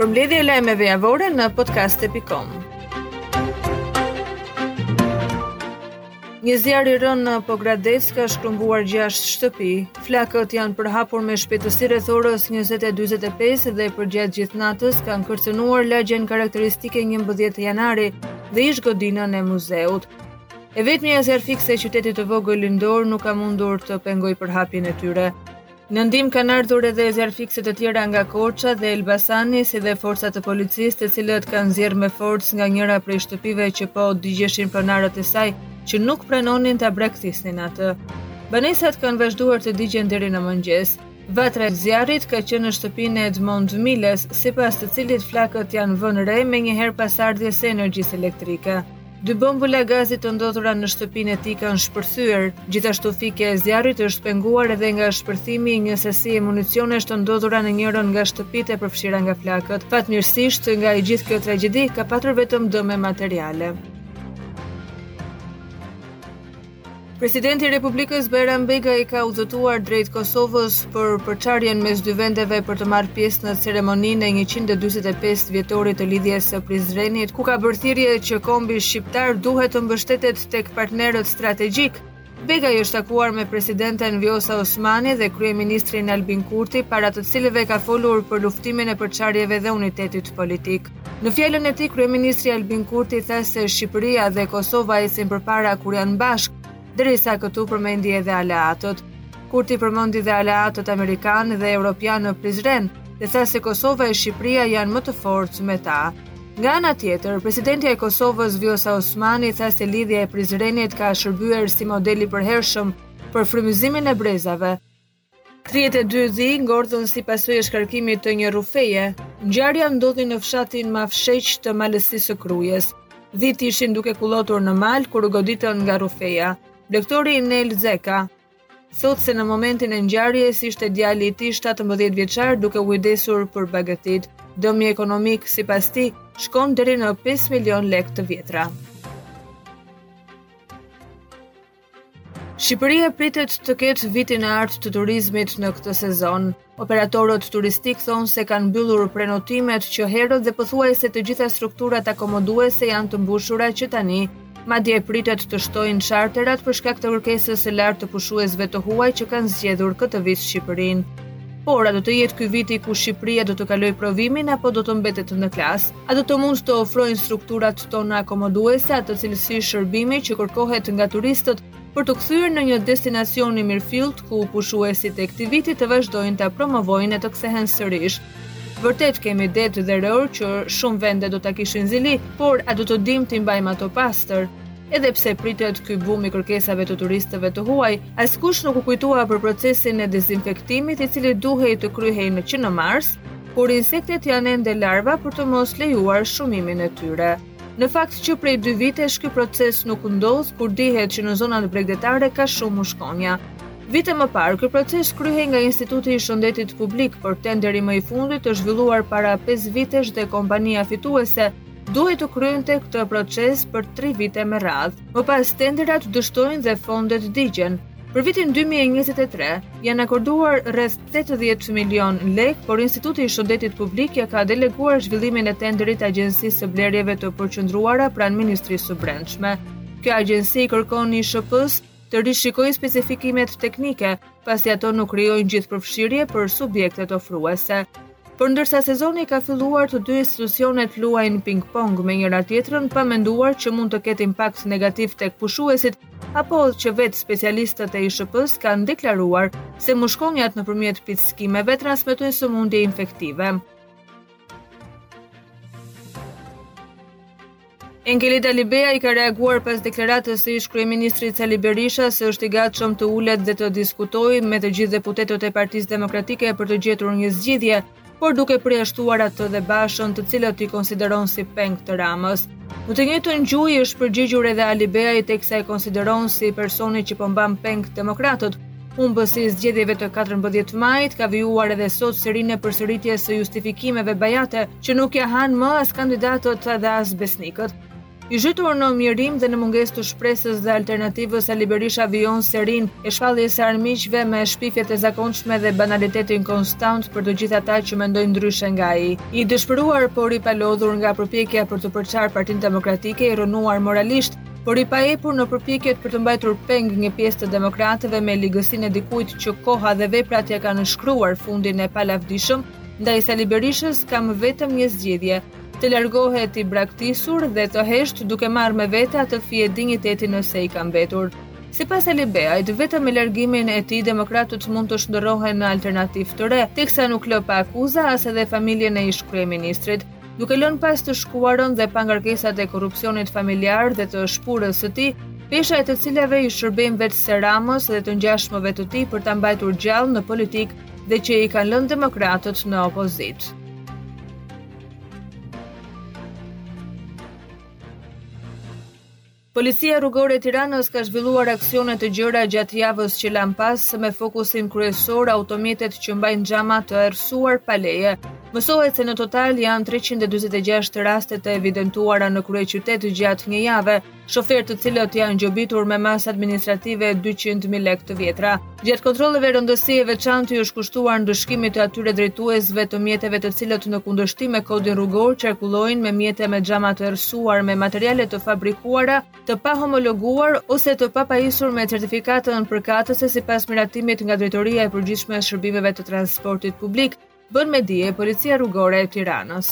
Përmbledhja e lajmeve javore në podcast.com Një zjarr i rënë në Pogradec ka shkrumbuar 6 shtëpi. Flakët janë përhapur me shpejtësi rreth orës 20:45 dhe përgjatë gjithë natës kanë kërcënuar lagjen karakteristike 11 janari dhe ish godinën e muzeut. E vetmja zjarrfikëse e qytetit të vogël lindor nuk ka mundur të pengojë përhapjen e tyre. Në ndihmë kanë ardhur edhe zjarrfikëse të tjera nga Korça dhe Elbasani, si dhe forca të policisë, të cilët kanë nxjerrë me forcë nga njëra prej shtëpive që po digjeshin pronarët e saj, që nuk pranonin ta braktisnin atë. Banesat kanë vazhduar të digjen deri në mëngjes. Vatra e zjarrit ka qenë në shtëpinë e Edmond Miles, sipas të cilit flakët janë vënë re menjëherë pas ardhjes së energjisë elektrike. Dy bombula gazi të ndodhura në shtëpinë e tij kanë shpërthyer. Gjithashtu fikja e zjarrit është penguar edhe nga shpërthimi i një sasie municionesh të ndodhura në njërën nga shtëpitë e përfshira nga flakët. Fatmirësisht, nga e gjithë kjo tragjedi ka patur vetëm dëme materiale. Presidenti i Republikës Bajram Begaj ka udhëtuar drejt Kosovës për përçarjen mes dy vendeve për të marrë pjesë në ceremoninë e 145 vjetorit të lidhjes së Prizrenit, ku ka bërë thirrje që kombi shqiptar duhet të mbështetet tek partnerët strategjik. Begaj është takuar me presidenten Vjosa Osmani dhe kryeministrin Albin Kurti, para të cilëve ka folur për luftimin e përçarjeve dhe unitetit politik. Në fjalën e tij, kryeministri Albin Kurti tha se Shqipëria dhe Kosova ecin përpara kur janë bashkë, derisa këtu përmendi edhe aleatët. Kurti përmendi dhe aleatët amerikanë dhe europianë në Prizren dhe tha se Kosova e Shqipëria janë më të fortë me ta. Nga ana tjetër, presidentja e Kosovës Vjosa Osmani tha se lidhja e Prizrenit ka shërbyer si model i përhershëm për frymëzimin e brezave, 32 dhi ngordhën si pasojë e shkarkimit të një rrufeje. Ngjarja ndodhi në fshatin Mafsheq të Malësisë së Krujës. Dhitë ishin duke kullotur në mal kur u goditën nga rrufeja. Blegtori Nel Zeka thotë se në momentin e ngjarjes ishte djali i tij 17 vjeçar duke u kujdesur për bagëtitë. Dëmi ekonomik sipas tij shkon deri në 5 milion lekë të vjetra. Shqipëria pritet të ketë vitin e artë të turizmit në këtë sezon. Operatorët turistikë thonë se kanë mbyllur prenotimet që herët dhe pothuajse të gjitha strukturat akomoduese janë të mbushura që tani. Madje pritet të shtojnë çarterat për shkak të kërkesës së lartë të pushuesve të huaj që kanë zgjedhur këtë vit Shqipërinë. Por a do të jetë ky viti ku Shqipëria do të kalojë provimin apo do të mbetet në klasë? A do të mund të ofrojnë strukturat tona akomoduese atë cilësi shërbimi që kërkohet nga turistët për t'u kthyer në një destinacion i mirëfilltë ku pushuesit e këtij viti të vazhdojnë ta promovojnë e të kthehen sërish? Vërtet kemi det dhe rërë që shumë vende do ta kishin zili, por a do të dimë t'i mbajmë ato pastër? Edhe pse pritet ky bum i kërkesave të turistëve të huaj, askush nuk u kujtua për procesin e dezinfektimit i cili duhej të kryhej që në mars, kur insektet janë ende larva për të mos lejuar shumimin e tyre. Në fakt që prej dy vitesh ky proces nuk ndodh, kur dihet që në zonat bregdetare ka shumë mushkonja. Vite më parë, ky proces kryhej nga Instituti i Shëndetit Publik, por tenderi më i fundit është zhvilluar para 5 vitesh dhe kompania fituese duhej të kryente këtë proces për 3 vite me radhë. Më pas tenderat dështojnë dhe fondet digjen. Për vitin 2023 janë akorduar rreth 80 milion lekë, por Instituti i Shëndetit Publik ia ka deleguar zhvillimin e tenderit Agjencisë së Blerjeve të Përqendruara pranë Ministrisë së Brendshme. Kjo agjenci i kërkon ISHP-së të rishikojë specifikimet teknike, pasi ato nuk krijojnë gjithëpërfshirje për subjektet ofruese. Por ndërsa sezoni ka filluar, të dy institucionet luajnë ping-pong me njëra-tjetrën pa menduar që mund të ketë impakt negativ tek pushuesit, apo që vetë specialistët e ISHP-së kanë deklaruar se mushkonjat nëpërmjet pickimeve transmetojnë sëmundje infektive. Enkelejd Alibeaj ka reaguar pas deklaratës së ish-kryeministrit Sali Berisha se është i gatshëm të ulet dhe të diskutojë me të gjithë deputetët e Partisë Demokratike për të gjetur një zgjidhje, por duke përjashtuar atë dhe Bashën, të cilët i konsideron si peng të Ramës. Në të njëjtën gjuhë i është përgjigjur edhe Alibeaj teksa e konsideron si personi që po mban peng demokratët, Humbësi i zgjedhjeve të katërmbëdhjetë majit ka vijuar edhe sot serinë e përsëritjes së justifikimeve bajate, që nuk ia hanë më as kandidatët dhe as besnikët. I zhytur në mjerim dhe në mungesë të shpresës dhe alternativës, Sali Berisha vijon serinë e shpalljes së armiqve me shpifjet e zakonshme dhe banalitetin konstant për të gjithë ata që mendojnë ndryshe nga ai. I dëshpëruar, por i palodhur nga përpjekja për të përçarë Partinë Demokratike, i rrënuar moralisht, por i paepur në përpjekjet për të mbajtur peng një pjesë të demokratëve me ligësinë e dikujt që koha dhe veprat ia kanë shkruar fundin e palavdishëm, ndaj Sali Berishës kam vetëm një zgjidhje, të largohet i braktisur dhe të heshtë duke marrë me vete atë fije dinjiteti nëse i ka mbetur. Sipas Alibeajt, vetëm me largimin e tij, demokratët mund të shndërrohen në alternativë të re, teksa nuk lë pa akuza as edhe familjen e ish-kryeministrit. duke lënë pas të shkuarën dhe pa ngarkesat e korrupsionit familjar dhe të shpurës së tij, pesha e të cilave i shërbejnë veçse Ramës dhe të ngjashmëve të tij për ta mbajtur gjallë në politikë dhe që i kanë lënë demokratët në opozitë. Policia Rrugore e Tiranës ka zhvilluar aksione të gjera gjatë javës që lamë pas, me fokusin kryesor automjetet që mbajnë xhama të errësuar pa leje. Mësohet se në total janë 346 raste të evidentuara në kryeqytet gjatë një jave, shoferë të cilët janë gjobitur me masë administrative 200 mijë lekë të vjetra. Gjatë kontrolleve rëndësi e veçantë i është kushtuar ndëshkimit të atyre drejtuesve të mjeteve të cilët në kundërshtim me kodin rrugor qarkullojnë me mjete me xhama të errësuar me materiale të fabrikuara, të pahomologuar ose të papajisur me certifikatën përkatëse sipas miratimit nga Drejtoria e Përgjithshme e Shërbimeve të Transportit Publik. Bën me dije Policia Rrugore e Tiranës.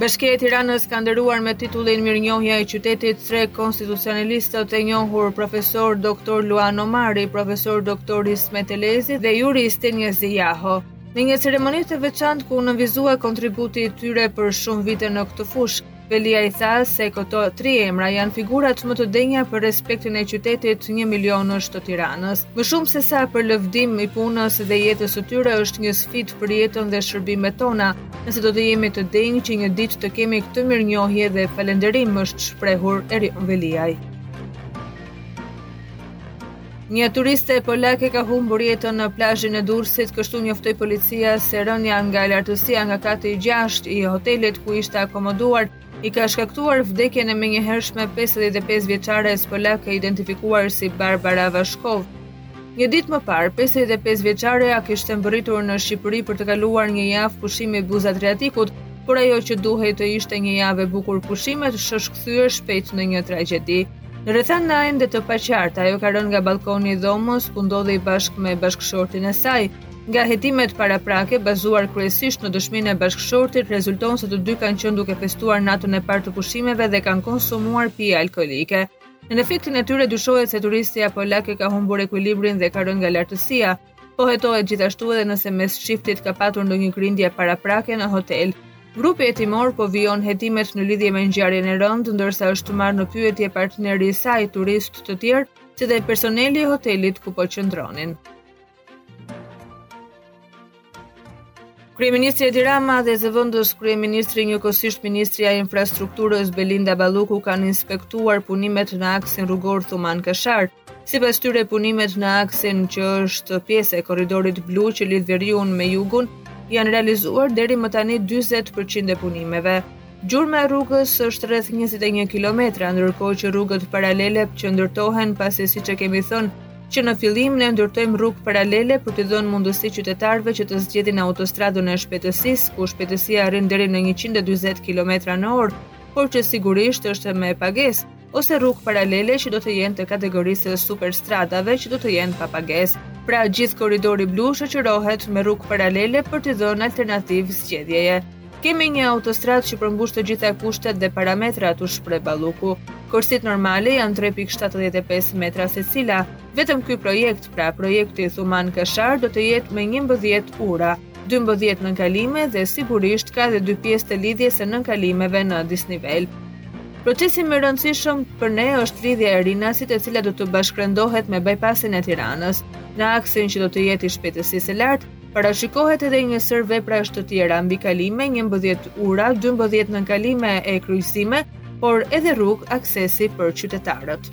Bashkia e Tiranës ka nderuar me titullin Mirënjohja e qytetit tre konstitucionalistët e njohur profesor Dr. Luan Omari, profesor Dr. Ismet Elezi dhe juristin Niazi Jaho. Në një ceremoni të veçantë ku u nënvizua kontributi i tyre për shumë vite në këtë fushë, Veliaj tha se këto tri emra janë figurat më të denja për respektin e qytetit një milionësh të Tiranës. Më shumë sesa përlëvdim i punës dhe jetës së tyre është një sfidë për jetën dhe shërbimet tona, nëse do të jemi të denjë që një ditë të kemi këtë mirënjohje dhe falenderim është shprehur Erion Veliaj. Një turiste polake ka humbur jetën në plazhin e Durrësit, kështu njoftoi policia se rënia nga lartësia nga kati i 6 i hotelit ku ishte akomoduar i ka shkaktuar vdekjen e menjëhershme 55 vjeçares polake identifikuar si Barbara Vashkov. Një ditë më parë, 55 vjeçarja kishte mbërritur në Shqipëri për të kaluar një javë pushimi buzë Adriatikut, por ajo që duhej të ishte një javë e bukur pushimesh u kthye shpejt në një tragjedi. Rrethana ende të paqarta, ajo ka rënë nga balkoni i dhomës ku ndodhej bashkë me bashkëshortin e saj. Nga hetimet paraprake, bazuar kryesisht në dëshminë e bashkëshortit, rezulton se të dy kanë qenë duke festuar natën e parë të pushimeve dhe kanë konsumuar pije alkoolike. Nën efektin e tyre dyshohet se turistja polake ka humbur ekuilibrin dhe ka rënë nga lartësia. Po hetohet gjithashtu edhe nëse mes çiftit ka patur ndonjë grindje paraprake në hotel. Grupi hetimor po vijon hetimet në lidhje me ngjarjen e rëndë, ndërsa është marrë në pyetje partneri i saj, turistë të tjerë, si dhe personeli i hotelit ku po qëndronin. Kryeministri Edi Rama dhe zëvendëskryeministri njëkohësisht ministrja e Infrastrukturës Belinda Balluku kanë inspektuar punimet në aksin rrugor Thumanë-Kashar. Sipas tyre punimet në aksin që është pjesë e korridorit blu që lidh veriun me jugun janë realizuar deri më tani 40% e punimeve. Gjurma e rrugës është rreth 21 kilometra, ndërkohë që rrugët paralele që ndërtohen pasi siç e kemi thënë që në fillim ne ndërtojmë rrugë paralele për t'i dhënë mundësi qytetarëve që të zgjedhin autostradën e shpejtësisë, ku shpejtësia arrin deri në 140 kilometra në orë, por që sigurisht është me pagesë. ose rrugë paralele që do të jenë të kategorisë së superstradave që do të jenë pa pagesë. Pra, gjithë korridori blu shoqërohet me rrugë paralele për t'i dhënë alternativë zgjedhjeje. Kemi një autostradë që përmbush të gjitha kushtet dhe parametrat u shpreh Balluku. Korsitë normale janë 3.75 metra secila. Vetëm ky projekt, pra projekti Thumanë-Kashar do të jetë me 11 ura. dymbëdhjetë nënkalime dhe sigurisht ka dhe dy pjesë të lidhjes së nënkalimeve në disnivel. Procesi më i rëndësishëm për ne është lidhja e Rinasit e cila do të bashkërendohet me bypassin e Tiranës. Në aksin që do të jetë i shpejtësisë së lartë, parashikohet edhe një sërë veprash të tjera mbikalime, njëmbëdhjetë ura, dymbëdhjetë nënkalime e kryqëzime, por edhe rrugë aksesi për qytetarët.